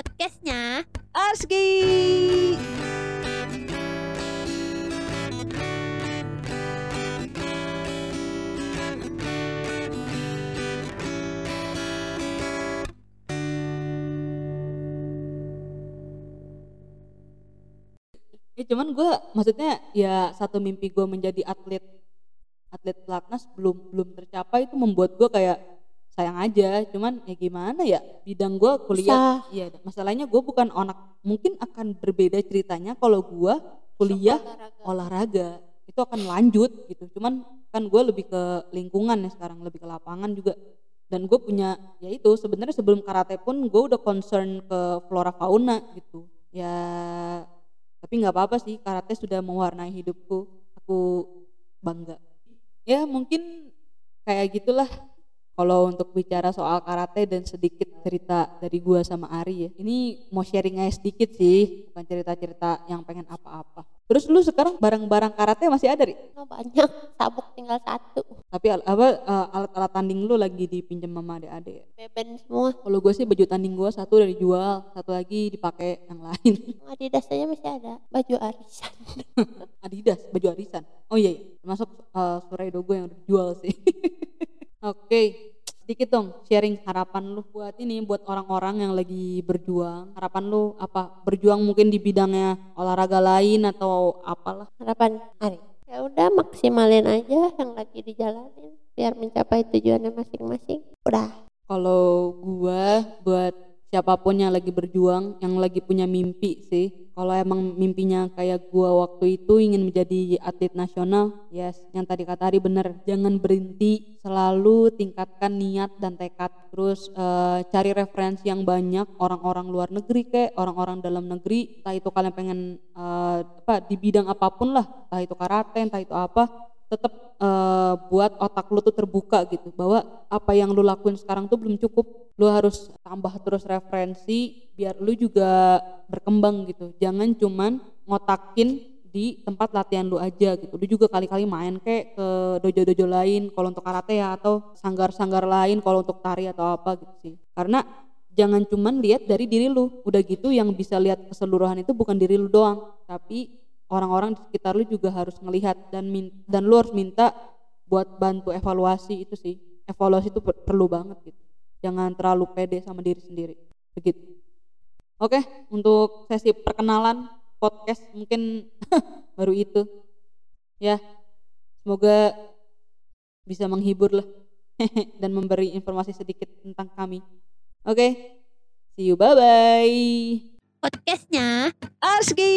podcastnya Arski. Ya cuman gue maksudnya ya satu mimpi gue menjadi atlet atlet pelatnas belum belum tercapai itu membuat gue kayak sayang aja. Cuman ya gimana ya bidang gue kuliah iya masalahnya gue bukan anak mungkin akan berbeda ceritanya kalau gue kuliah olahraga. olahraga. Itu akan lanjut gitu. Cuman kan gue lebih ke lingkungan ya sekarang lebih ke lapangan juga. Dan gue punya ya itu sebenarnya sebelum karate pun gue udah concern ke flora fauna gitu. Ya tapi nggak apa-apa sih karate sudah mewarnai hidupku. Aku bangga. Ya mungkin kayak gitulah kalau untuk bicara soal karate dan sedikit cerita dari gua sama Ari ya ini mau sharing aja sedikit sih bukan cerita-cerita yang pengen apa-apa. Terus lu sekarang barang-barang karate masih ada ri? Oh, banyak. Sabuk tinggal satu. Tapi apa eh, alat-alat tanding lu lagi dipinjam sama adik-adik ya? Beben semua. Kalau gue sih baju tanding gua satu udah dijual satu lagi dipakai yang lain. Adidas aja masih ada. Baju arisan. Adidas baju arisan. Oh iya, iya. termasuk uh, Surai Dogo yang udah dijual sih oke sedikit dong sharing harapan lu buat ini buat orang-orang yang lagi berjuang. Harapan lu apa? Berjuang mungkin di bidangnya olahraga lain atau apalah. Harapan Ari ya udah maksimalin aja yang lagi dijalanin biar mencapai tujuannya masing-masing. Udah. Kalau gua buat siapa pun yang lagi berjuang yang lagi punya mimpi sih. Kalau emang mimpinya kayak gua waktu itu ingin menjadi atlet nasional yes. Yang tadi kata Ari bener. Jangan berhenti selalu tingkatkan niat dan tekad. Terus eh, cari referensi yang banyak orang-orang luar negeri kek orang-orang dalam negeri. Entah itu kalian pengen eh, apa di bidang apa pun lah. Entah itu karate entah itu apa tetap eh, buat otak lu tuh terbuka gitu. Bahwa apa yang lu lakuin sekarang tuh belum cukup. Lu harus tambah terus referensi biar lu juga berkembang gitu. Jangan cuman ngotakin di tempat latihan lu aja gitu. Lu juga kali-kali main kayak ke dojo-dojo lain kalau untuk karate ya atau sanggar-sanggar lain kalau untuk tari atau apa gitu sih. Karena jangan cuman lihat dari diri lu. Udah gitu yang bisa lihat keseluruhan itu bukan diri lu doang tapi orang-orang di sekitar lu juga harus ngelihat dan min- dan lu harus minta buat bantu evaluasi itu sih. Evaluasi itu per- perlu banget gitu. Jangan terlalu pede sama diri sendiri. Begitu. Oke untuk sesi perkenalan podcast mungkin baru itu. Ya semoga bisa menghibur lah dan memberi informasi sedikit tentang kami. Oke see you. Bye bye podcastnya Arski.